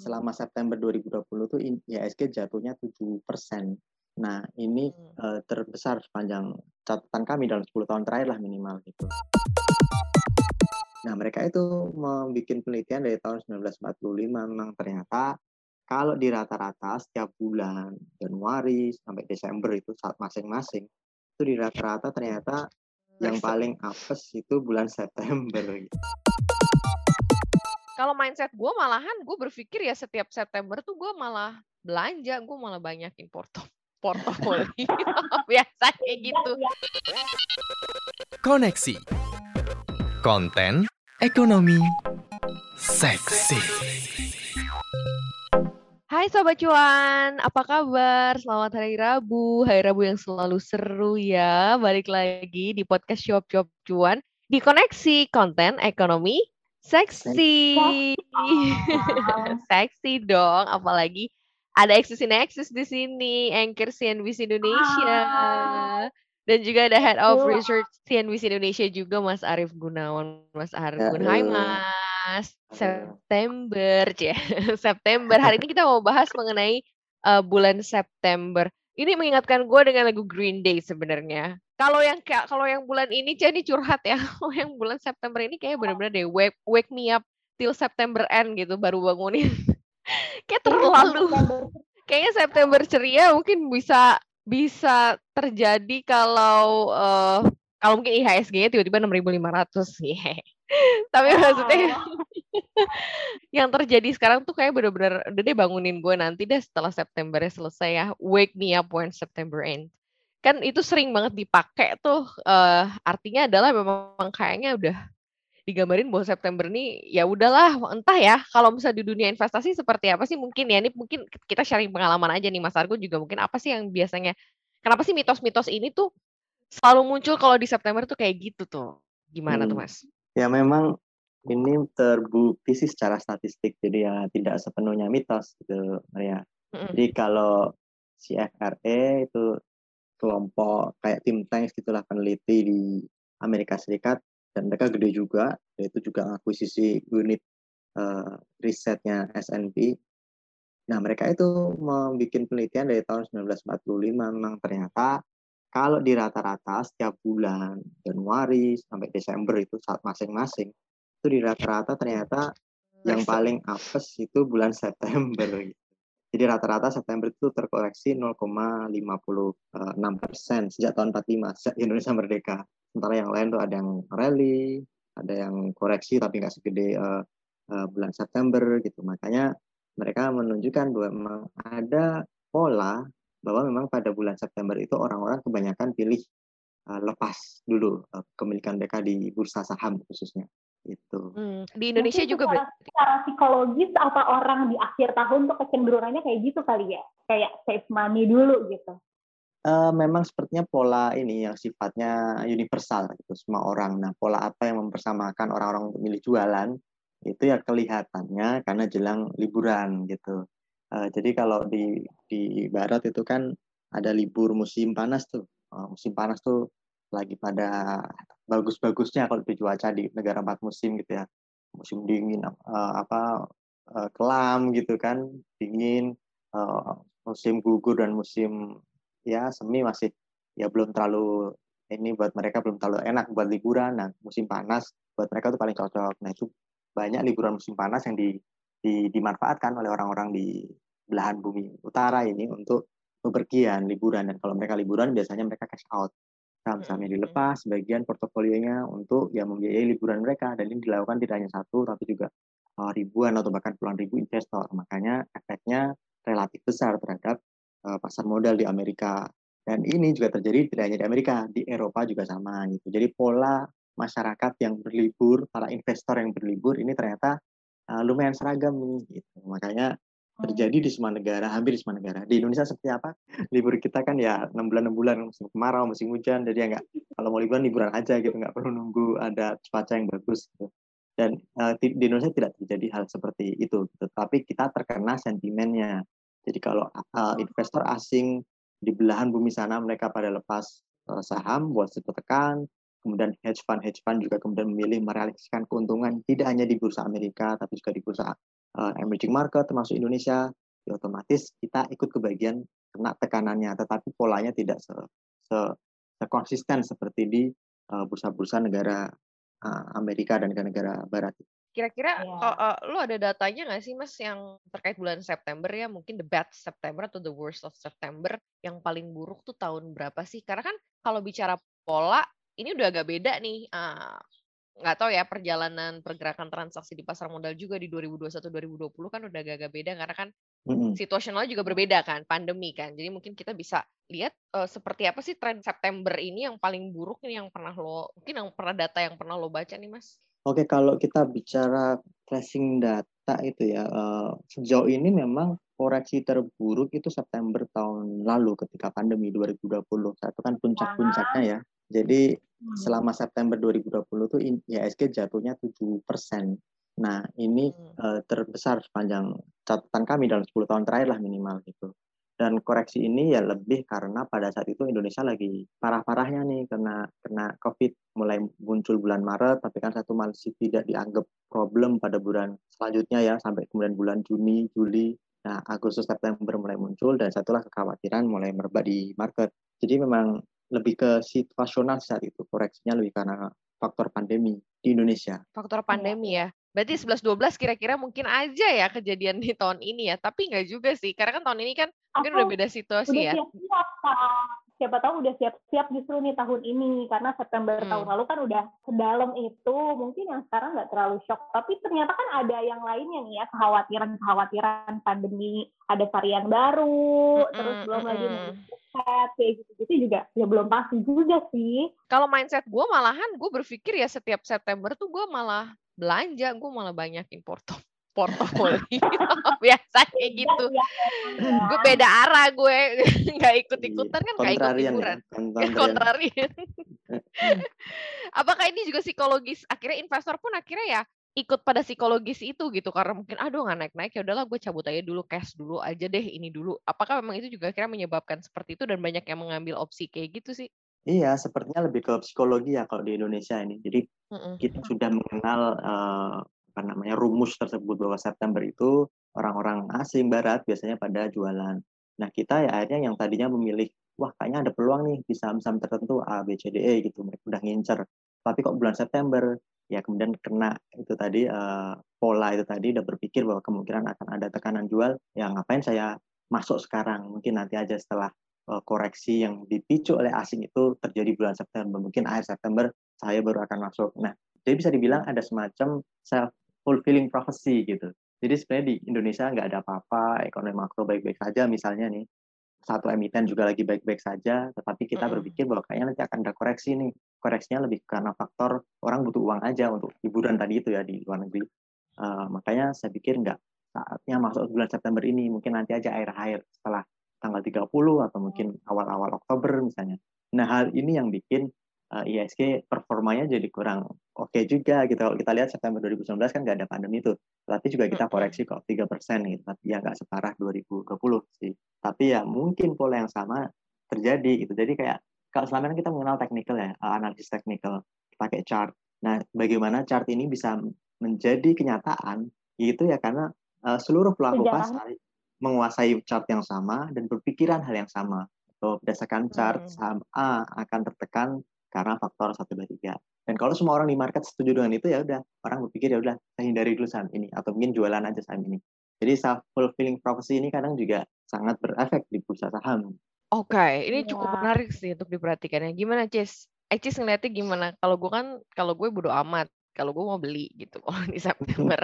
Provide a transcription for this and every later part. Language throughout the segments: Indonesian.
selama September 2020 tuh IHSG jatuhnya 7 persen. Nah, ini uh, terbesar sepanjang catatan kami dalam 10 tahun terakhir lah minimal gitu. Nah, mereka itu membuat penelitian dari tahun 1945 memang ternyata kalau di rata-rata setiap bulan Januari sampai Desember itu saat masing-masing itu di rata-rata ternyata yang paling apes itu bulan September gitu. Kalau mindset gue malahan gue berpikir ya setiap September tuh gue malah belanja, gue malah banyakin porto portofolio. Biasanya gitu. Koneksi. Konten ekonomi seksi. Hai Sobat Cuan, apa kabar? Selamat hari Rabu, hari Rabu yang selalu seru ya. Balik lagi di podcast Shop Shop Cuan di koneksi konten ekonomi seksi. seksi dong, apalagi ada Exis Nexus di sini, Anchor CNBC Indonesia. Ah. Dan juga ada Head of Research CNBC Indonesia juga Mas Arief Gunawan. Mas Arief ya, Gunawan. Hai Mas. September, ya. September. Hari ini kita mau bahas mengenai uh, bulan September. Ini mengingatkan gue dengan lagu Green Day sebenarnya. Kalau yang kalau yang bulan ini jadi curhat ya. Kalau yang bulan September ini kayak benar-benar deh wake, wake me up till September end gitu baru bangunin. kayak terlalu kayaknya September ceria mungkin bisa bisa terjadi kalau uh, kalau mungkin IHSG-nya tiba-tiba 6.500 yeah. Tapi wow. maksudnya yang terjadi sekarang tuh kayak bener-bener udah deh bangunin gue nanti deh setelah Septembernya selesai ya. Wake me up when September ends. Kan itu sering banget dipakai tuh uh, artinya adalah memang kayaknya udah digambarin bahwa September ini ya udahlah entah ya kalau misalnya di dunia investasi seperti apa sih mungkin ya ini mungkin kita sharing pengalaman aja nih Mas Argo juga mungkin apa sih yang biasanya kenapa sih mitos-mitos ini tuh selalu muncul kalau di September tuh kayak gitu tuh gimana hmm. tuh Mas? Ya memang ini terbukti sih secara statistik jadi ya tidak sepenuhnya mitos gitu ya. Mm-hmm. Jadi kalau CFRE itu kelompok kayak tim tanks gitulah peneliti di Amerika Serikat dan mereka gede juga yaitu juga akuisisi unit uh, risetnya S&P nah mereka itu membuat penelitian dari tahun 1945 memang ternyata kalau di rata-rata setiap bulan Januari sampai Desember itu saat masing-masing itu di rata-rata ternyata yang paling apes itu bulan September gitu. Jadi rata-rata September itu terkoreksi 0,56 persen sejak tahun 45 sejak Indonesia merdeka. Sementara yang lain tuh ada yang rally ada yang koreksi tapi nggak segede uh, uh, bulan September gitu. Makanya mereka menunjukkan bahwa memang ada pola bahwa memang pada bulan September itu orang-orang kebanyakan pilih uh, lepas dulu uh, kepemilikan mereka di bursa saham khususnya itu hmm, di Indonesia Mungkin juga secara, secara psikologis apa orang di akhir tahun tuh kecenderungannya kayak gitu kali ya? Kayak save money dulu gitu. Uh, memang sepertinya pola ini yang sifatnya universal gitu. Semua orang. Nah, pola apa yang mempersamakan orang-orang untuk milih jualan itu ya kelihatannya karena jelang liburan gitu. Uh, jadi kalau di di barat itu kan ada libur musim panas tuh. Uh, musim panas tuh lagi pada bagus-bagusnya kalau di cuaca di negara empat musim gitu ya. Musim dingin uh, apa uh, kelam gitu kan, dingin, uh, musim gugur dan musim ya semi masih ya belum terlalu ini buat mereka belum terlalu enak buat liburan. Nah musim panas buat mereka tuh paling cocok. Nah itu banyak liburan musim panas yang di, di, dimanfaatkan oleh orang-orang di belahan bumi utara ini untuk bepergian liburan dan kalau mereka liburan biasanya mereka cash out saham-sahamnya hmm. dilepas sebagian portofolionya untuk ya membiayai liburan mereka dan ini dilakukan tidak hanya satu tapi juga uh, ribuan atau bahkan puluhan ribu investor makanya efeknya relatif besar terhadap uh, pasar modal di Amerika. Dan ini juga terjadi tidak hanya di Amerika, di Eropa juga sama gitu. Jadi pola masyarakat yang berlibur, para investor yang berlibur ini ternyata uh, lumayan seragam nih gitu. Makanya terjadi di semua negara, hampir di semua negara. Di Indonesia seperti apa? Libur kita kan ya enam bulan enam bulan musim kemarau, musim hujan, jadi ya nggak kalau mau liburan liburan aja gitu, nggak perlu nunggu ada cuaca yang bagus. Gitu. Dan uh, di Indonesia tidak terjadi hal seperti itu, gitu. tapi kita terkena sentimennya. Jadi kalau uh, investor asing di belahan bumi sana mereka pada lepas uh, saham buat situ tekan, kemudian hedge fund hedge fund juga kemudian memilih merealisasikan keuntungan tidak hanya di bursa Amerika tapi juga di bursa uh, emerging market termasuk Indonesia, ya otomatis kita ikut kebagian kena tekanannya, tetapi polanya tidak se, se, se konsisten seperti di uh, bursa-bursa negara uh, Amerika dan negara-negara Barat. Kira-kira yeah. uh, uh, lu ada datanya nggak sih mas yang terkait bulan September ya mungkin the bad September atau the worst of September yang paling buruk tuh tahun berapa sih? Karena kan kalau bicara pola ini udah agak beda nih. Uh, nggak tahu ya perjalanan pergerakan transaksi di pasar modal juga di 2021 2020 kan udah agak-agak beda karena kan mm-hmm. situasional juga berbeda kan pandemi kan jadi mungkin kita bisa lihat uh, seperti apa sih tren September ini yang paling buruk ini yang pernah lo mungkin yang pernah data yang pernah lo baca nih mas Oke kalau kita bicara tracing data itu ya uh, sejauh ini memang koreksi terburuk itu September tahun lalu ketika pandemi 2020 satu kan puncak-puncaknya ya jadi hmm. selama September 2020 tuh IHSG jatuhnya 7 persen. Nah ini hmm. uh, terbesar sepanjang catatan kami dalam 10 tahun terakhir lah minimal gitu. Dan koreksi ini ya lebih karena pada saat itu Indonesia lagi parah-parahnya nih karena kena COVID mulai muncul bulan Maret, tapi kan satu masih tidak dianggap problem pada bulan selanjutnya ya sampai kemudian bulan Juni, Juli, nah Agustus September mulai muncul dan satulah kekhawatiran mulai merebak di market. Jadi memang lebih ke situasional saat itu koreksinya lebih karena faktor pandemi di Indonesia. Faktor pandemi ya. Berarti 11-12 kira-kira mungkin aja ya kejadian di tahun ini ya. Tapi nggak juga sih. Karena kan tahun ini kan mungkin udah beda situasi udah ya. Siapa tahu udah siap-siap justru nih tahun ini karena September hmm. tahun lalu kan udah sedalam itu mungkin yang sekarang nggak terlalu shock. Tapi ternyata kan ada yang lainnya nih ya kekhawatiran kekhawatiran pandemi ada varian baru hmm, terus belum hmm, lagi mindset kayak gitu-gitu juga ya belum pasti juga sih. Kalau mindset gue malahan gue berpikir ya setiap September tuh gue malah belanja gue malah banyak impor portofolio. Biasanya gitu. ya, ya, gue beda arah gue nggak ikut ikutan kan nggak ikut liburan ya? kontrarian. Apakah ini juga psikologis? Akhirnya investor pun akhirnya ya ikut pada psikologis itu gitu karena mungkin aduh nggak naik naik ya udahlah gue cabut aja dulu cash dulu aja deh ini dulu. Apakah memang itu juga akhirnya menyebabkan seperti itu dan banyak yang mengambil opsi kayak gitu sih? Iya, sepertinya lebih ke psikologi ya kalau di Indonesia ini. Jadi mm -mm. kita sudah mengenal uh, apa namanya rumus tersebut bahwa September itu orang-orang asing barat biasanya pada jualan. Nah kita ya akhirnya yang tadinya memilih wah kayaknya ada peluang nih di saham-saham tertentu A, B, C, D, E gitu mereka udah ngincer. Tapi kok bulan September ya kemudian kena itu tadi uh, pola itu tadi udah berpikir bahwa kemungkinan akan ada tekanan jual. Ya ngapain saya masuk sekarang? Mungkin nanti aja setelah uh, koreksi yang dipicu oleh asing itu terjadi bulan September. Mungkin akhir September saya baru akan masuk. Nah jadi bisa dibilang ada semacam self fulfilling prophecy gitu. Jadi sebenarnya di Indonesia nggak ada apa-apa, ekonomi makro baik-baik saja misalnya nih. Satu emiten juga lagi baik-baik saja, tetapi kita berpikir bahwa kayaknya nanti akan ada koreksi nih. Koreksinya lebih karena faktor orang butuh uang aja untuk liburan tadi itu ya di luar negeri. Uh, makanya saya pikir nggak saatnya masuk bulan September ini, mungkin nanti aja akhir-akhir setelah tanggal 30 atau mungkin awal-awal Oktober misalnya. Nah, hal ini yang bikin uh, eh, ISG performanya jadi kurang oke okay juga gitu. Kalau kita lihat September 2019 kan nggak ada pandemi itu, tapi juga kita koreksi kok tiga persen gitu. Tapi ya nggak separah 2020 sih. Tapi ya mungkin pola yang sama terjadi gitu. Jadi kayak kalau selama ini kita mengenal technical ya, uh, analisis technical pakai chart. Nah, bagaimana chart ini bisa menjadi kenyataan itu ya karena uh, seluruh pelaku pasar menguasai chart yang sama dan berpikiran hal yang sama. So, berdasarkan chart hmm. saham A akan tertekan karena faktor satu dua tiga. Dan kalau semua orang di market setuju dengan itu ya udah orang berpikir ya udah saya hindari dulu saham ini atau mungkin jualan aja saham ini. Jadi self fulfilling prophecy ini kadang juga sangat berefek di bursa saham. Oke, okay. ini cukup ya. menarik sih untuk diperhatikan ya. Gimana, Cis? Eh, Cis ngeliatnya gimana? Kalau gue kan, kalau gue bodo amat. Kalau gue mau beli gitu kalau di September.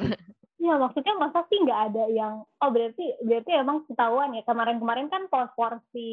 Iya, maksudnya masa sih nggak ada yang oh berarti berarti emang ketahuan ya kemarin-kemarin kan porsi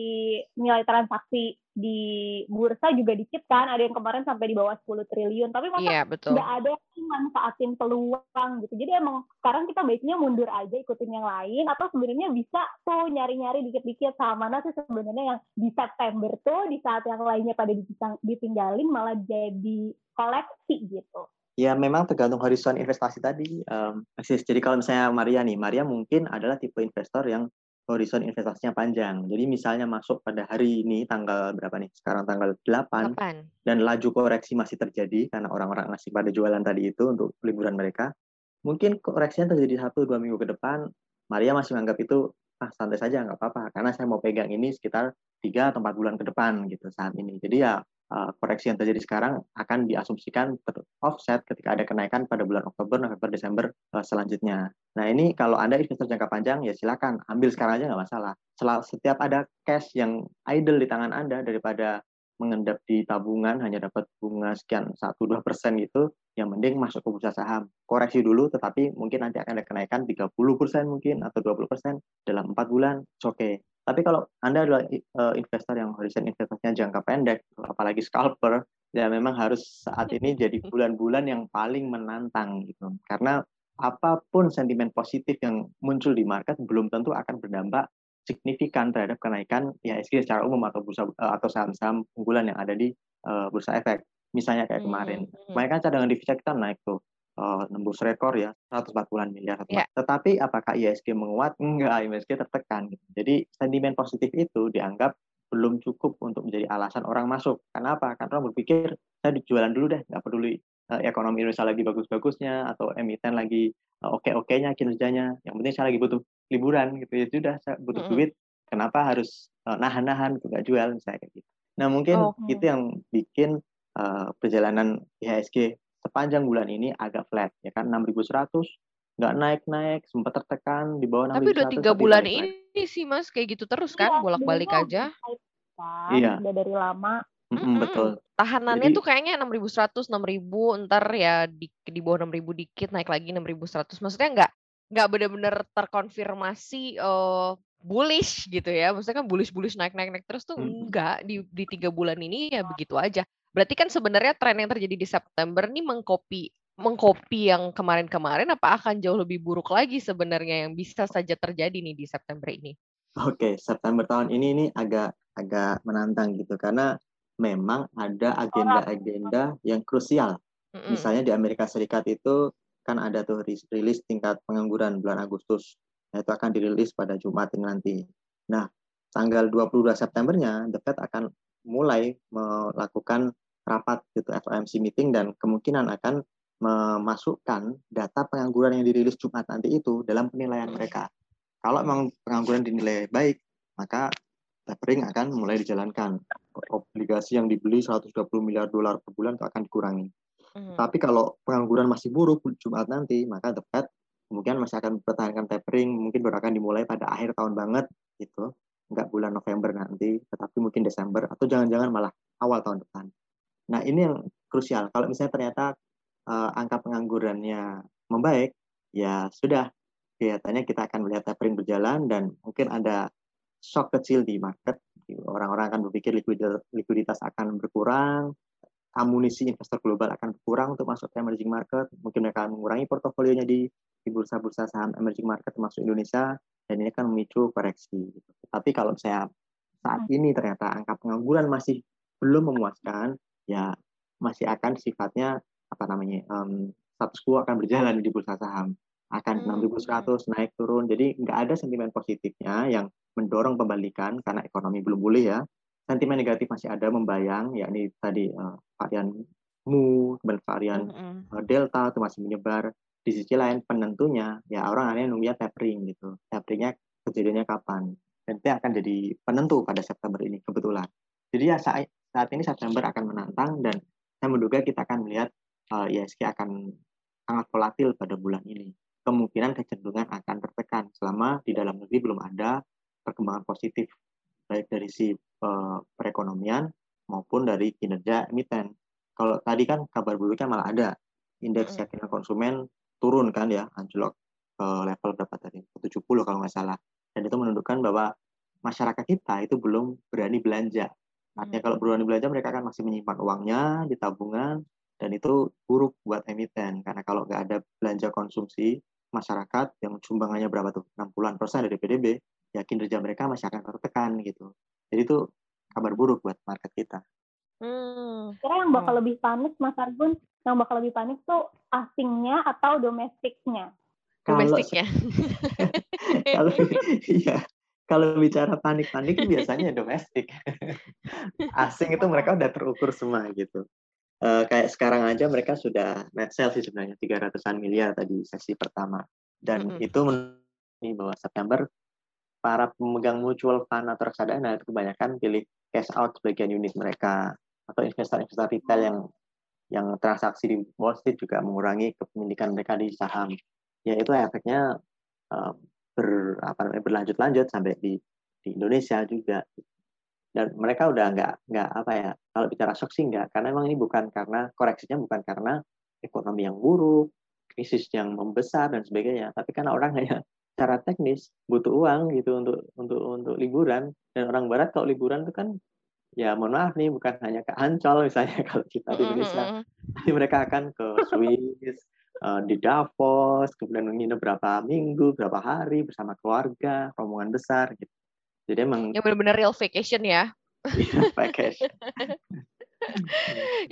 nilai transaksi di bursa juga dikit kan ada yang kemarin sampai di bawah 10 triliun tapi masa iya, nggak ada yang manfaatin peluang gitu. Jadi emang sekarang kita baiknya mundur aja ikutin yang lain atau sebenarnya bisa tuh nyari-nyari dikit-dikit sama mana sih sebenarnya yang di September tuh di saat yang lainnya pada ditinggalin malah jadi koleksi gitu Ya memang tergantung horizon investasi tadi. Um, jadi kalau misalnya Maria nih, Maria mungkin adalah tipe investor yang horizon investasinya panjang. Jadi misalnya masuk pada hari ini tanggal berapa nih? Sekarang tanggal 8, 8. dan laju koreksi masih terjadi karena orang-orang masih pada jualan tadi itu untuk liburan mereka. mungkin koreksinya terjadi satu dua minggu ke depan, Maria masih menganggap itu ah santai saja nggak apa-apa karena saya mau pegang ini sekitar tiga atau empat bulan ke depan gitu saat ini. Jadi ya koreksi yang terjadi sekarang akan diasumsikan offset ketika ada kenaikan pada bulan Oktober, November, Desember eh, selanjutnya. Nah ini kalau Anda investor jangka panjang ya silakan ambil sekarang aja nggak masalah. Setiap ada cash yang idle di tangan Anda daripada mengendap di tabungan hanya dapat bunga sekian 1-2 persen gitu, yang mending masuk ke bursa saham. Koreksi dulu, tetapi mungkin nanti akan ada kenaikan 30 persen mungkin atau 20 persen dalam empat bulan, oke. Okay. Tapi kalau Anda adalah uh, investor yang horizon investasinya jangka pendek, apalagi scalper, ya memang harus saat ini jadi bulan-bulan yang paling menantang gitu. Karena apa pun sentimen positif yang muncul di market belum tentu akan berdampak signifikan terhadap kenaikan IHSG secara umum atau bursa eh, atau saham-saham unggulan yang ada di uh, bursa efek. Misalnya kayak hmm, kemarin, hmm. kemarin kan cadangan divisa kita naik tuh uh, nembus rekor ya 140 miliar. Yeah. Tetapi apakah IHSG menguat? Enggak, IHSG tertekan. Jadi sentimen positif itu dianggap belum cukup untuk menjadi alasan orang masuk. Kenapa? Karena orang berpikir saya dijualan dulu deh, nggak peduli uh, ekonomi Indonesia lagi bagus-bagusnya atau emiten lagi uh, oke-okenya kinerjanya. Yang penting saya lagi butuh liburan gitu. Ya sudah saya butuh mm -hmm. duit kenapa harus uh, nahan-nahan nggak jual misalnya kayak gitu. Nah mungkin oh, okay. itu yang bikin uh, perjalanan IHSG sepanjang bulan ini agak flat ya kan? 6.100 nggak naik-naik sempat tertekan di bawah tapi udah tiga bulan ini sih mas kayak gitu terus kan iya, bolak-balik aja. kan, iya. Udah dari lama. Mm -hmm, betul. Tahanannya Jadi, tuh kayaknya 6.100, 6.000, ntar ya di, di bawah 6.000 dikit, naik lagi 6.100. Maksudnya nggak nggak benar-benar terkonfirmasi uh, bullish gitu ya. Maksudnya kan bullish-bullish naik-naik-naik terus tuh hmm. enggak di di tiga bulan ini ya begitu aja. Berarti kan sebenarnya tren yang terjadi di September ini mengcopy mengcopy yang kemarin-kemarin apa akan jauh lebih buruk lagi sebenarnya yang bisa saja terjadi nih di September ini? Oke, September tahun ini ini agak agak menantang gitu karena memang ada agenda-agenda yang krusial. Mm -hmm. Misalnya di Amerika Serikat itu kan ada tuh rilis tingkat pengangguran bulan Agustus. Nah, itu akan dirilis pada Jumat nanti. Nah, tanggal 22 Septembernya The Fed akan mulai melakukan rapat gitu FOMC meeting dan kemungkinan akan memasukkan data pengangguran yang dirilis Jumat nanti itu dalam penilaian mereka. Kalau memang pengangguran dinilai baik, maka tapering akan mulai dijalankan. Obligasi yang dibeli 120 miliar dolar per bulan itu akan dikurangi. Hmm. Tapi kalau pengangguran masih buruk Jumat nanti, maka Fed kemungkinan masih akan mempertahankan tapering, mungkin baru akan dimulai pada akhir tahun banget gitu, nggak bulan November nanti, tetapi mungkin Desember atau jangan-jangan malah awal tahun depan. Nah ini yang krusial. Kalau misalnya ternyata uh, angka penganggurannya membaik, ya sudah kelihatannya kita akan melihat tapering berjalan dan mungkin ada shock kecil di market. Orang-orang akan berpikir likuiditas akan berkurang, amunisi investor global akan berkurang untuk masuk ke emerging market. Mungkin mereka akan mengurangi portofolionya di di bursa-bursa saham emerging market termasuk Indonesia dan ini akan memicu koreksi. Tapi kalau saya saat hmm. ini ternyata angka pengangguran masih belum memuaskan, ya masih akan sifatnya apa namanya um, status quo akan berjalan di bursa saham akan hmm. 6.100 naik turun jadi nggak ada sentimen positifnya yang mendorong pembalikan karena ekonomi belum pulih ya sentimen negatif masih ada membayang, yakni tadi uh, varian mu, dan varian mm -hmm. uh, delta itu masih menyebar. Di sisi lain penentunya ya orang aneh nunggunya tapering gitu. Taperingnya kejadiannya kapan? Dan itu akan jadi penentu pada September ini kebetulan. Jadi ya saat, saat ini September akan menantang dan saya menduga kita akan melihat uh, ISG akan sangat volatil pada bulan ini. Kemungkinan kecenderungan akan tertekan selama di dalam negeri belum ada perkembangan positif baik dari si uh, perekonomian maupun dari kinerja emiten. Kalau tadi kan kabar buruknya malah ada indeks keyakinan konsumen turun kan ya, anjlok ke level berapa tadi? 70 kalau nggak salah. Dan itu menunjukkan bahwa masyarakat kita itu belum berani belanja. Artinya kalau berani belanja mereka akan masih menyimpan uangnya di tabungan dan itu buruk buat emiten karena kalau nggak ada belanja konsumsi masyarakat yang sumbangannya berapa tuh 60-an persen dari PDB ya kinerja mereka masih akan tertekan gitu. Jadi itu kabar buruk buat market kita. Hmm. Kira yang bakal hmm. lebih panik Mas Argun, yang bakal lebih panik tuh asingnya atau domestiknya? Domestiknya. Kalau iya, kalau bicara panik-panik biasanya domestik. Asing itu mereka udah terukur semua gitu. uh, kayak sekarang aja mereka sudah net sale sih sebenarnya 300-an miliar tadi sesi pertama. Dan mm -hmm. itu ini bahwa September para pemegang mutual fund atau reksadana itu kebanyakan pilih cash out sebagian unit mereka. Atau investor-investor retail yang yang transaksi di Wall Street juga mengurangi kepemilikan mereka di saham. Ya itu efeknya ber berlanjut-lanjut sampai di di Indonesia juga. Dan mereka udah nggak nggak apa ya kalau bicara shock sih nggak. Karena memang ini bukan karena koreksinya bukan karena ekonomi yang buruk krisis yang membesar dan sebagainya. Tapi karena orang hanya cara teknis butuh uang gitu untuk untuk untuk liburan dan orang barat kalau liburan itu kan ya mohon maaf nih bukan hanya ke Ancol misalnya kalau kita di Indonesia tapi mereka akan ke Swiss uh, di Davos kemudian menginap berapa minggu berapa hari bersama keluarga rombongan besar gitu jadi emang yang benar-benar real vacation ya. Iya, vacation.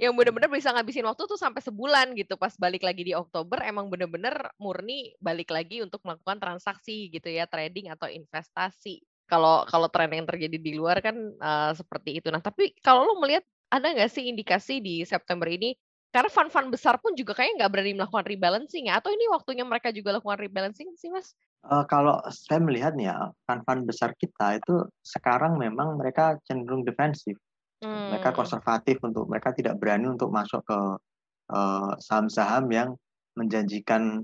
yang benar-benar bisa ngabisin waktu tuh sampai sebulan gitu pas balik lagi di Oktober emang benar-benar murni balik lagi untuk melakukan transaksi gitu ya trading atau investasi. Kalau kalau tren yang terjadi di luar kan uh, seperti itu. Nah tapi kalau lo melihat ada nggak sih indikasi di September ini? Karena fund-fund besar pun juga kayaknya nggak berani melakukan rebalancing ya. Atau ini waktunya mereka juga lakukan rebalancing sih mas? Uh, kalau saya melihatnya fund-fund besar kita itu sekarang memang mereka cenderung defensif. Hmm. Mereka konservatif untuk mereka tidak berani untuk masuk ke uh, saham-saham yang menjanjikan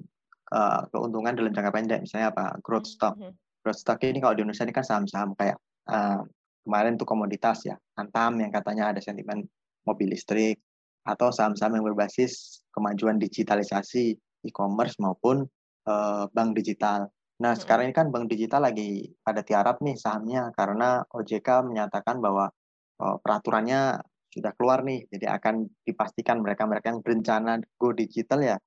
uh, keuntungan dalam jangka pendek. Misalnya apa? Growth stock. Hmm. Growth stock ini kalau di Indonesia ini kan saham-saham kayak uh, kemarin itu komoditas ya, Antam yang katanya ada sentimen mobil listrik atau saham-saham yang berbasis kemajuan digitalisasi e-commerce maupun uh, bank digital. Nah, hmm. sekarang ini kan bank digital lagi pada tiarap nih sahamnya karena OJK menyatakan bahwa peraturannya sudah keluar nih. Jadi akan dipastikan mereka-mereka yang berencana go digital ya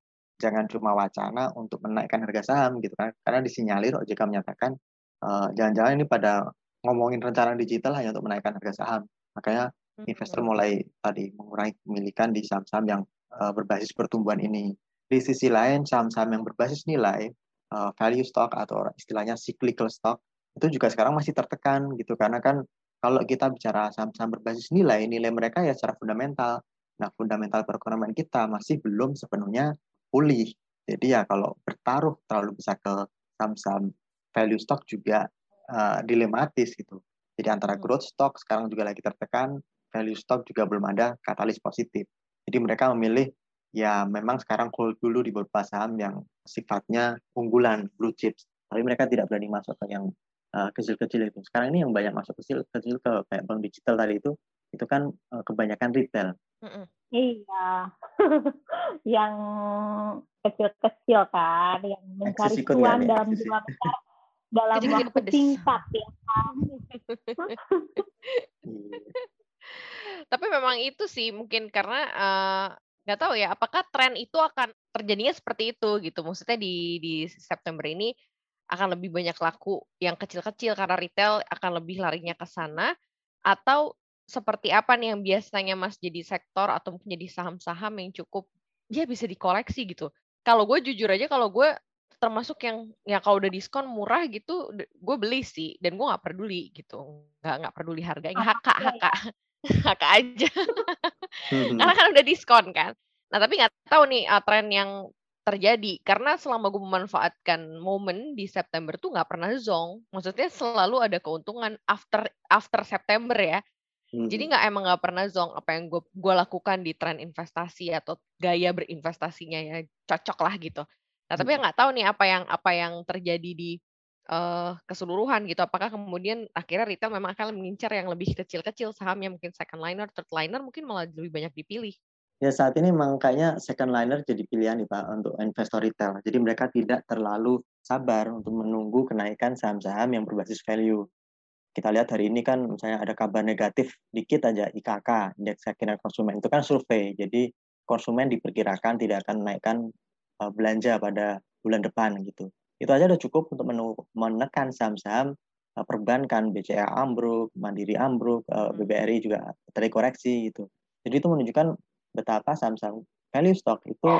jangan cuma wacana untuk menaikkan harga saham gitu kan. Karena disinyalir OJK menyatakan jangan jangan-jangan ini pada ngomongin rencana digital hanya untuk menaikkan harga saham. Makanya investor mulai tadi mengurangi kepemilikan di saham-saham yang uh, berbasis pertumbuhan ini. Di sisi lain, saham-saham yang berbasis nilai uh, value stock atau istilahnya cyclical stock itu juga sekarang masih tertekan gitu karena kan kalau kita bicara saham-saham berbasis nilai nilai mereka ya secara fundamental. Nah fundamental perekonomian kita masih belum sepenuhnya pulih. Jadi ya kalau bertaruh terlalu besar ke saham-saham value stock juga uh, dilematis gitu. Jadi antara growth stock sekarang juga lagi tertekan value stock juga belum ada katalis positif. Jadi mereka memilih ya memang sekarang hold dulu di beberapa saham yang sifatnya unggulan blue chips. Tapi mereka tidak berani masuk ke yang uh, kecil-kecil itu. Sekarang ini yang banyak masuk kecil kecil ke kayak bank digital tadi itu itu kan uh, kebanyakan retail. Iya. Yang kecil-kecil kan yang mencari cuan dalam jumlah besar dalam waktu singkat ya iya. tapi memang itu sih mungkin karena uh, nggak tahu ya apakah tren itu akan terjadinya seperti itu gitu? Maksudnya di di September ini akan lebih banyak laku yang kecil-kecil karena retail akan lebih larinya ke sana. Atau seperti apa nih yang biasanya Mas jadi sektor atau mungkin jadi saham-saham yang cukup ya bisa dikoleksi gitu. Kalau gue jujur aja kalau gue termasuk yang ya kalau udah diskon murah gitu gue beli sih dan gue nggak peduli gitu. Nggak nggak peduli harganya. Haka haka haka aja. Karena kan udah diskon kan. Nah tapi nggak tahu nih uh, tren yang terjadi karena selama gue memanfaatkan momen di September tuh nggak pernah zong. Maksudnya selalu ada keuntungan after after September ya. Hmm. Jadi nggak emang nggak pernah zong apa yang gue gue lakukan di tren investasi atau gaya berinvestasinya ya cocok lah gitu. Nah tapi hmm. nggak tahu nih apa yang apa yang terjadi di uh, keseluruhan gitu. Apakah kemudian akhirnya retail memang akan mengincar yang lebih kecil-kecil sahamnya mungkin second liner, third liner mungkin malah lebih banyak dipilih. Ya saat ini memang kayaknya second liner jadi pilihan nih Pak untuk investor retail. Jadi mereka tidak terlalu sabar untuk menunggu kenaikan saham-saham yang berbasis value. Kita lihat hari ini kan misalnya ada kabar negatif dikit aja IKK, indeks keyakinan konsumen itu kan survei. Jadi konsumen diperkirakan tidak akan menaikkan eh, belanja pada bulan depan gitu itu aja udah cukup untuk menekan saham-saham uh, perbankan BCA ambruk, Mandiri ambruk, uh, hmm. BBRI juga terkoreksi gitu. Jadi itu menunjukkan betapa saham-saham value stock itu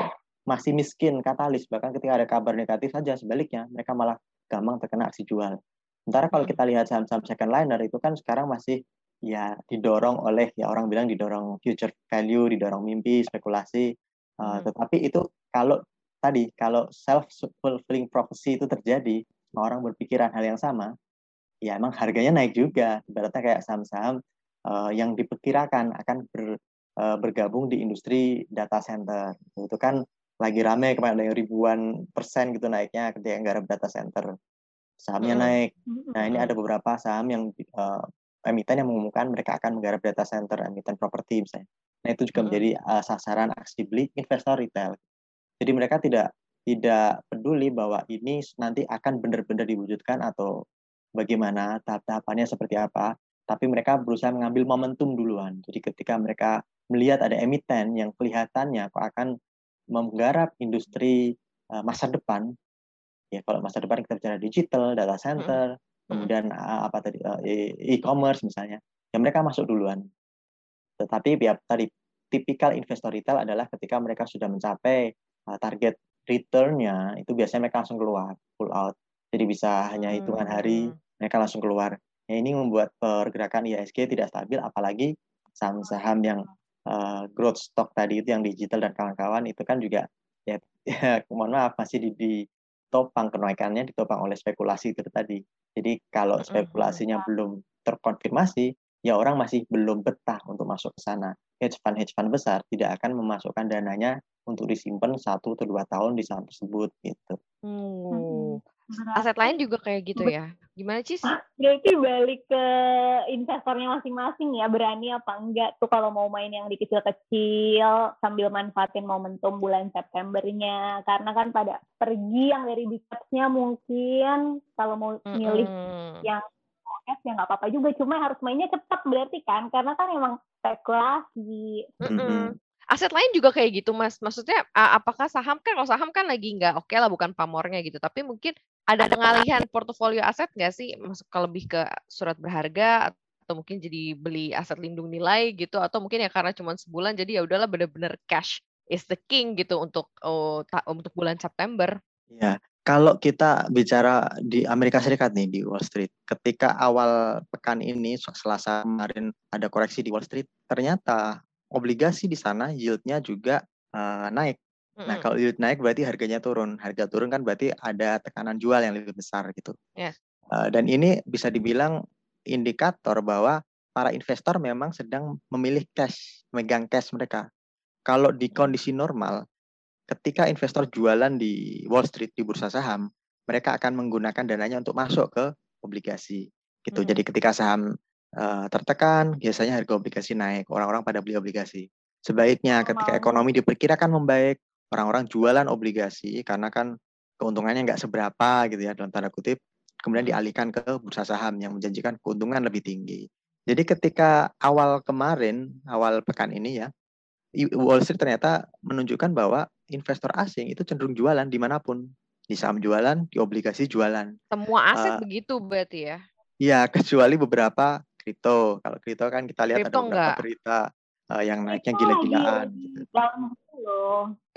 masih miskin katalis bahkan ketika ada kabar negatif saja sebaliknya mereka malah gampang terkena aksi jual. Sementara kalau kita lihat saham-saham second liner itu kan sekarang masih ya didorong oleh ya orang bilang didorong future value, didorong mimpi, spekulasi. Uh, hmm. Tetapi itu kalau tadi kalau self fulfilling prophecy itu terjadi, orang berpikiran hal yang sama, ya emang harganya naik juga. Ibaratnya kayak saham-saham uh, yang diperkirakan akan ber, uh, bergabung di industri data center. Itu kan lagi rame kemarin ada ribuan persen gitu naiknya ketika ada data center. Sahamnya hmm. naik. Nah ini ada beberapa saham yang uh, emiten yang mengumumkan mereka akan menggarap data center, emiten properti misalnya. Nah itu juga hmm. menjadi uh, sasaran aksi beli investor retail. Jadi mereka tidak tidak peduli bahwa ini nanti akan benar-benar diwujudkan atau bagaimana tahap-tahapannya seperti apa, tapi mereka berusaha mengambil momentum duluan. Jadi ketika mereka melihat ada emiten yang kelihatannya kok akan menggarap industri uh, masa depan, ya kalau masa depan kita bicara digital, data hmm. center, kemudian uh, apa tadi uh, e-commerce misalnya, ya mereka masuk duluan. Tetapi ya tadi tipikal investor retail adalah ketika mereka sudah mencapai target return-nya itu biasanya mereka langsung keluar, pull out. Jadi bisa hanya hitungan hari hmm. mereka langsung keluar. Ya, ini membuat pergerakan IHSG tidak stabil, apalagi saham-saham yang uh, growth stock tadi itu yang digital dan kawan-kawan itu kan juga ya, ya mohon maaf masih di, ditopang kenaikannya ditopang oleh spekulasi itu tadi. Jadi kalau spekulasinya belum terkonfirmasi, ya orang masih belum betah untuk masuk ke sana. Hedge fund hedge fund besar tidak akan memasukkan dananya untuk disimpan satu atau dua tahun di saham tersebut gitu. Hmm. Aset lain juga kayak gitu ya? Gimana sih? Berarti balik ke investornya masing-masing ya, berani apa enggak tuh kalau mau main yang di kecil-kecil sambil manfaatin momentum bulan Septembernya. Karena kan pada pergi yang dari bisnisnya mungkin kalau mau milih mm -hmm. yang cash ya nggak apa-apa juga, cuma harus mainnya cepat berarti kan, karena kan emang spekulasi. Mm -hmm aset lain juga kayak gitu mas maksudnya apakah saham kan kalau saham kan lagi nggak oke okay lah bukan pamornya gitu tapi mungkin ada pengalihan portofolio aset nggak sih masuk ke lebih ke surat berharga atau mungkin jadi beli aset lindung nilai gitu atau mungkin ya karena cuma sebulan jadi ya udahlah bener-bener cash is the king gitu untuk oh, untuk bulan September. Ya, kalau kita bicara di Amerika Serikat nih di Wall Street, ketika awal pekan ini Selasa kemarin ada koreksi di Wall Street, ternyata obligasi di sana yieldnya juga uh, naik. Nah kalau yield naik berarti harganya turun. Harga turun kan berarti ada tekanan jual yang lebih besar gitu. Yes. Uh, dan ini bisa dibilang indikator bahwa para investor memang sedang memilih cash, megang cash mereka. Kalau di kondisi normal, ketika investor jualan di Wall Street di bursa saham, mereka akan menggunakan dananya untuk masuk ke obligasi gitu. Hmm. Jadi ketika saham uh, tertekan, biasanya harga obligasi naik, orang-orang pada beli obligasi. Sebaiknya ketika ekonomi diperkirakan membaik, orang-orang jualan obligasi karena kan keuntungannya nggak seberapa gitu ya dalam tanda kutip, kemudian hmm. dialihkan ke bursa saham yang menjanjikan keuntungan lebih tinggi. Jadi ketika awal kemarin, awal pekan ini ya, Wall Street ternyata menunjukkan bahwa investor asing itu cenderung jualan di mana pun. Di saham jualan, di obligasi jualan. Semua aset uh, begitu berarti ya? Iya, kecuali beberapa kripto. Kalau kripto kan kita lihat kripto ada beberapa enggak. berita uh, yang naiknya gila-gilaan gitu.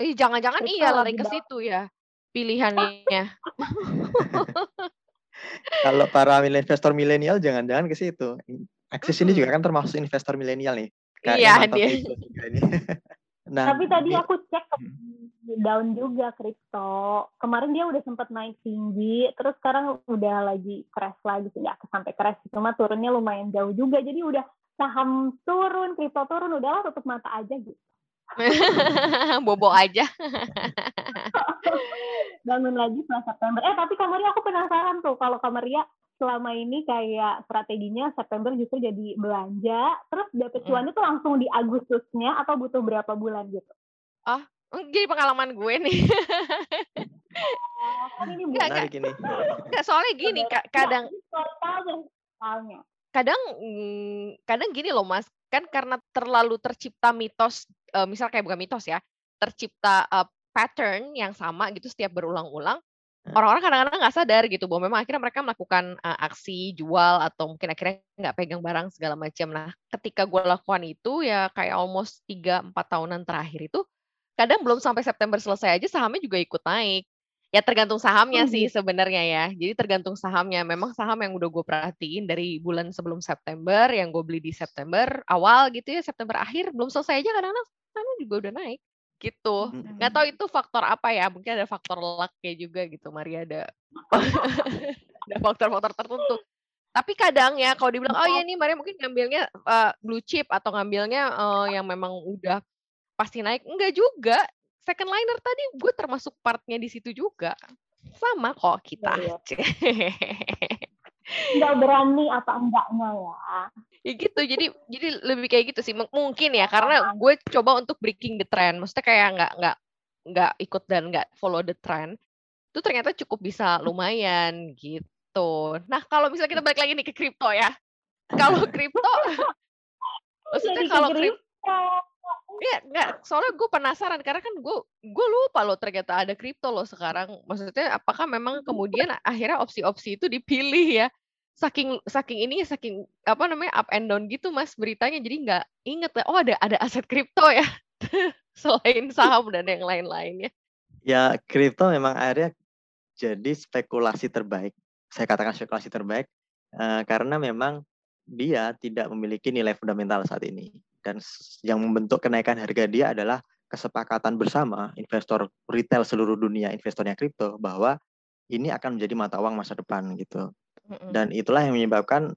Eh, jangan-jangan iya lari ke situ ya pilihannya. Kalau para investor milenial jangan-jangan ke situ. Akses ini juga kan termasuk investor milenial nih. iya dia. nah, Tapi tadi aku cek down juga kripto. Kemarin dia udah sempat naik tinggi, terus sekarang udah lagi crash lagi sih, nggak sampai crash, cuma turunnya lumayan jauh juga. Jadi udah saham turun, kripto turun, udahlah tutup mata aja gitu. Bobo aja. Bangun lagi setelah September. Eh tapi Kamaria aku penasaran tuh kalau Kamaria selama ini kayak strateginya September justru jadi belanja, terus dapet cuannya tuh langsung di Agustusnya atau butuh berapa bulan gitu? Ah, jadi pengalaman gue nih. Oh, ini Enggak, gini. Enggak, soalnya gini, kadang kadang mm, kadang gini loh Mas, kan karena terlalu tercipta mitos, uh, misal kayak bukan mitos ya, tercipta uh, pattern yang sama gitu setiap berulang-ulang, orang-orang kadang-kadang nggak sadar gitu bahwa memang akhirnya mereka melakukan uh, aksi jual atau mungkin akhirnya nggak pegang barang segala macam. Nah, ketika gue lakukan itu ya kayak almost 3 4 tahunan terakhir itu kadang belum sampai September selesai aja sahamnya juga ikut naik. Ya tergantung sahamnya sih gitu. sebenarnya ya. Jadi tergantung sahamnya. Memang saham yang udah gue perhatiin dari bulan sebelum September, yang gue beli di September awal gitu ya, September akhir belum selesai aja kadang-kadang sahamnya juga udah naik gitu. Nggak tahu itu faktor apa ya? Mungkin ada faktor luck-nya juga gitu. Maria ada ada faktor-faktor tertentu. Tapi kadang ya kalau dibilang oh iya nih Maria mungkin ngambilnya eh, blue chip atau ngambilnya eh, yang memang udah pasti naik. Enggak juga. Second liner tadi gue termasuk partnya di situ juga. Sama kok kita. Iya, Nggak berani apa enggaknya ya. ya gitu. Jadi jadi lebih kayak gitu sih. Mungkin ya karena gue coba untuk breaking the trend. Maksudnya kayak nggak nggak nggak ikut dan nggak follow the trend. Itu ternyata cukup bisa lumayan gitu. Nah kalau misalnya kita balik lagi nih ke kripto ya. Kalau kripto, maksudnya kalau kripto. Iya, enggak. Soalnya gue penasaran karena kan gue gue lupa loh ternyata ada kripto loh sekarang. Maksudnya apakah memang kemudian akhirnya opsi-opsi itu dipilih ya? Saking saking ini saking apa namanya up and down gitu mas beritanya jadi nggak inget. Oh ada ada aset kripto ya selain saham dan yang lain-lainnya. Ya, kripto memang akhirnya jadi spekulasi terbaik. Saya katakan spekulasi terbaik eh, karena memang dia tidak memiliki nilai fundamental saat ini. Dan yang membentuk kenaikan harga dia adalah kesepakatan bersama investor retail seluruh dunia, investornya kripto, bahwa ini akan menjadi mata uang masa depan gitu. Dan itulah yang menyebabkan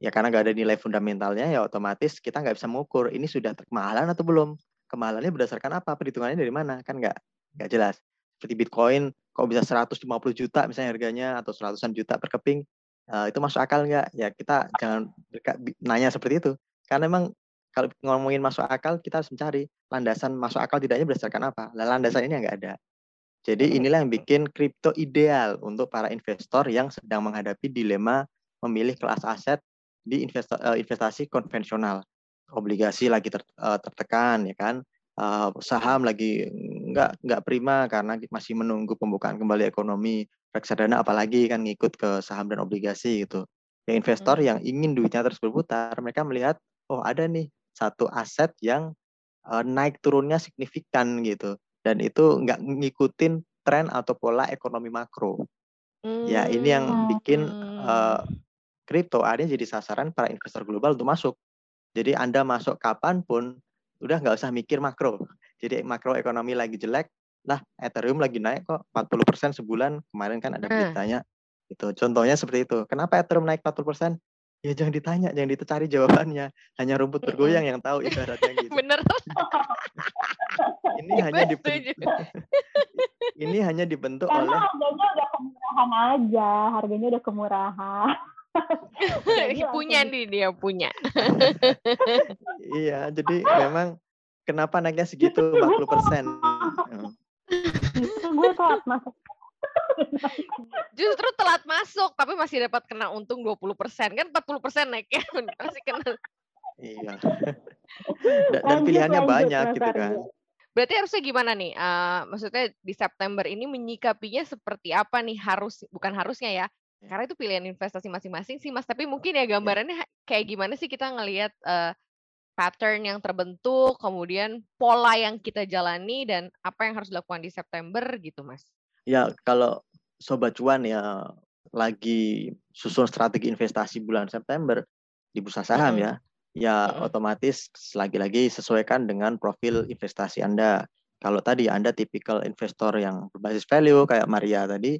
ya karena nggak ada nilai fundamentalnya ya otomatis kita nggak bisa mengukur ini sudah kemahalan atau belum. Kemahalannya berdasarkan apa? Perhitungannya dari mana? Kan nggak nggak jelas. Seperti Bitcoin kok bisa 150 juta misalnya harganya atau seratusan juta per keping eh, itu masuk akal nggak? Ya kita jangan nanya seperti itu. Karena memang kalau ngomongin masuk akal kita harus mencari landasan masuk akal tidaknya berdasarkan apa. Lah landasan ini nggak ada. Jadi inilah yang bikin kripto ideal untuk para investor yang sedang menghadapi dilema memilih kelas aset di eh, investasi konvensional. Obligasi lagi ter- eh, tertekan ya kan. Eh, saham lagi nggak nggak prima karena masih menunggu pembukaan kembali ekonomi. Reksadana apalagi kan ngikut ke saham dan obligasi gitu. Yang investor Hmm. yang ingin duitnya terus berputar, mereka melihat oh ada nih satu aset yang eh, naik turunnya signifikan gitu dan itu nggak ngikutin tren atau pola ekonomi makro. Ya ini yang Hmm. bikin eh, kripto akhirnya jadi sasaran para investor global untuk masuk. Jadi Anda masuk kapan pun udah nggak usah mikir makro. Jadi makro ekonomi lagi jelek, lah Ethereum lagi naik kok 40% sebulan. Kemarin kan ada Nah. beritanya. Itu contohnya seperti itu. Kenapa Ethereum naik 40%? Ya jangan ditanya, jangan dicari jawabannya. Hanya rumput bergoyang yang tahu ibaratnya gitu. Bener. Ini hanya dibentuk, ini hanya dibentuk Karena oleh harganya udah kemurahan aja, harganya udah kemurahan. Jadi punya langsung nih dia punya. iya, jadi memang kenapa naiknya segitu 40%? Hmm. Justru gue telat masuk. Justru telat masuk tapi masih dapat kena untung 20%. Kan 40% naiknya masih kena. Iya. Dan, dan Lanjut, pilihannya lanjut, banyak Mas gitu kan. Berarti harusnya gimana nih? Eh, maksudnya di September ini menyikapinya seperti apa nih? Harus bukan harusnya ya. Karena itu pilihan investasi masing-masing sih Mas. Tapi mungkin ya gambarannya kayak gimana sih kita ngelihat eh, pattern yang terbentuk, kemudian pola yang kita jalani dan apa yang harus dilakukan di September gitu Mas. Ya kalau sobat cuan ya lagi susun strategi investasi bulan September di bursa saham ya, ya otomatis lagi-lagi sesuaikan dengan profil investasi Anda. Kalau tadi Anda tipikal investor yang berbasis value kayak Maria tadi,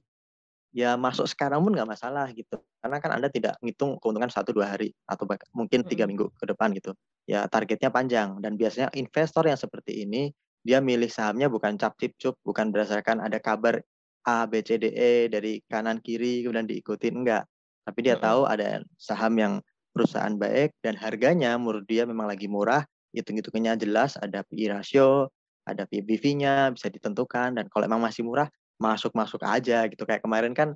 ya masuk sekarang pun nggak masalah gitu. Karena kan Anda tidak ngitung keuntungan satu dua hari atau mungkin tiga minggu ke depan gitu. Ya targetnya panjang dan biasanya investor yang seperti ini dia milih sahamnya bukan cap cip cup, bukan berdasarkan ada kabar A, B, C, D, E dari kanan kiri kemudian diikutin enggak. Tapi dia Mm-mm. tahu ada saham yang perusahaan baik dan harganya menurut dia memang lagi murah, hitung-hitungannya jelas, ada PI ratio, ada PBV-nya bisa ditentukan dan kalau emang masih murah masuk-masuk aja gitu kayak kemarin kan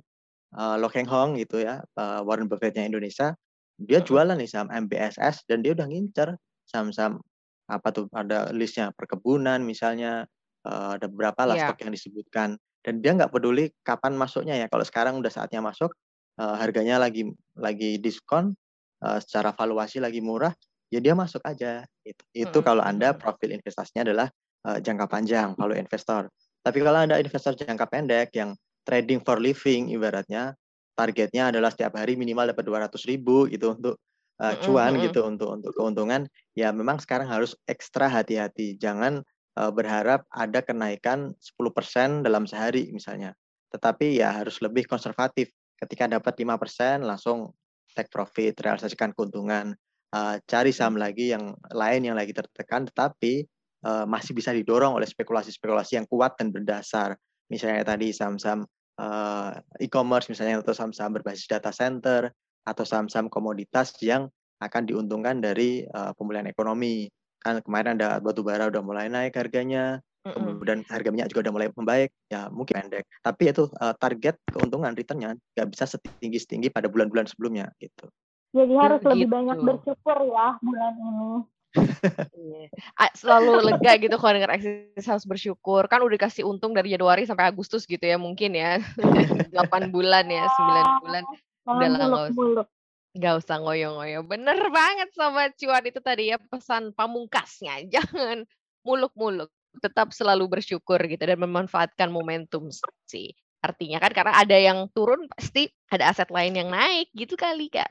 uh, Lo Keng Hong gitu ya uh, Warren Buffett-nya Indonesia dia Mm-mm. jualan nih saham MBSS dan dia udah ngincer saham-saham apa tuh ada listnya perkebunan misalnya uh, ada beberapa lah Iya. stok yang disebutkan dan dia nggak peduli kapan masuknya ya. Kalau sekarang udah saatnya masuk uh, harganya lagi lagi diskon uh, secara valuasi lagi murah ya dia masuk aja. Itu itu Mm-mm. kalau anda profil investasinya adalah uh, jangka panjang value investor. Tapi kalau anda investor jangka pendek yang trading for living ibaratnya targetnya adalah setiap hari minimal dapat 200 ribu gitu untuk uh, cuan gitu untuk untuk keuntungan ya memang sekarang harus ekstra hati-hati. Jangan berharap ada kenaikan 10% dalam sehari misalnya. Tetapi ya harus lebih konservatif. Ketika dapat 5% langsung take profit realisasikan keuntungan uh, cari saham lagi yang lain yang lagi tertekan tetapi uh, masih bisa didorong oleh spekulasi-spekulasi yang kuat dan berdasar. Misalnya tadi saham-saham e-commerce misalnya atau saham-saham berbasis data center atau saham-saham komoditas yang akan diuntungkan dari pemulihan ekonomi. Kan kemarin ada batu bara udah mulai naik harganya, kemudian harga minyak juga udah mulai membaik, ya mungkin pendek. Tapi itu uh, target keuntungan returnnya nggak bisa setinggi setinggi pada bulan-bulan sebelumnya gitu. Jadi harus gitu. lebih banyak bersyukur ya bulan ini. Iya. Selalu lega gitu kalau dengar eksis harus bersyukur. Kan udah dikasih untung dari Januari sampai Agustus gitu ya mungkin ya. 8 bulan ya, 9 bulan. Udah lah usah. Gak usah ngoyo-ngoyo. Bener banget Sobat Cuan itu tadi ya pesan pamungkasnya. Jangan muluk-muluk. Tetap selalu bersyukur gitu dan memanfaatkan momentum sih. Artinya kan karena ada yang turun pasti ada aset lain yang naik gitu kali kan.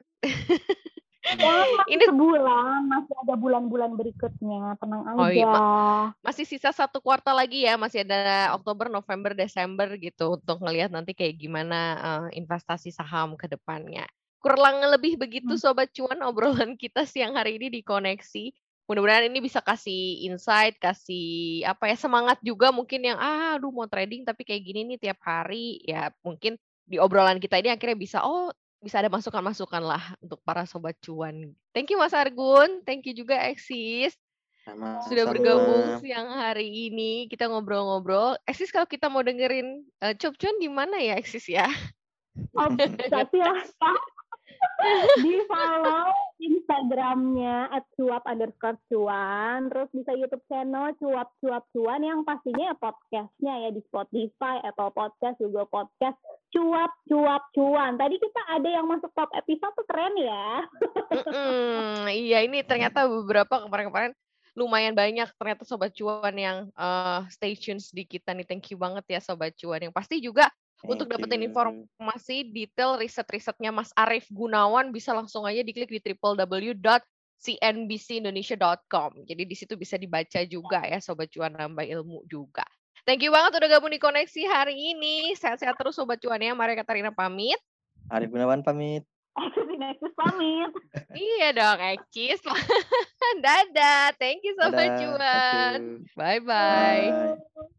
Ya, ini sebulan, masih ada bulan-bulan berikutnya, tenang aja. Oh, iya. masih sisa satu kuartal lagi ya, masih ada Oktober, November, Desember gitu untuk ngelihat nanti kayak gimana uh, investasi saham ke depannya. Kurang lebih begitu hmm. Sobat Cuan obrolan kita siang hari ini di Koneksi. Mudah-mudahan ini bisa kasih insight, kasih apa ya semangat juga mungkin yang ah aduh mau trading tapi kayak gini nih tiap hari ya mungkin di obrolan kita ini akhirnya bisa oh bisa ada masukan-masukan lah untuk para sobat cuan. Thank you Mas Argun, thank you juga Eksis. Sama, Sudah sama. bergabung siang hari ini kita ngobrol-ngobrol. Eksis kalau kita mau dengerin uh, cuan di mana ya Eksis ya? Oh, ya di follow Instagramnya at cuap underscore cuan terus bisa YouTube channel cuap cuap cuan yang pastinya ya podcastnya ya di Spotify Apple Podcast juga podcast. Cuap cuap cuan. Tadi kita ada yang masuk top episode tuh keren ya. Iya ini ternyata beberapa kemarin-kemarin lumayan banyak ternyata sobat cuan yang uh, stay tune di kita nih thank you banget ya sobat cuan. Yang pasti juga untuk dapetin informasi detail riset-risetnya Mas Arief Gunawan bisa langsung aja diklik di www.cnbcindonesia.com. Jadi di situ bisa dibaca juga ya Sobat Cuan nambah ilmu juga. Thank you banget udah gabung di koneksi hari ini. Sehat-sehat terus Sobat Cuan ya. Mari Katarina pamit. Arief Gunawan pamit. Eksis pamit. iya dong, Eksis. Dadah. Thank you Sobat Dadah, Cuan. Bye-bye. Bye.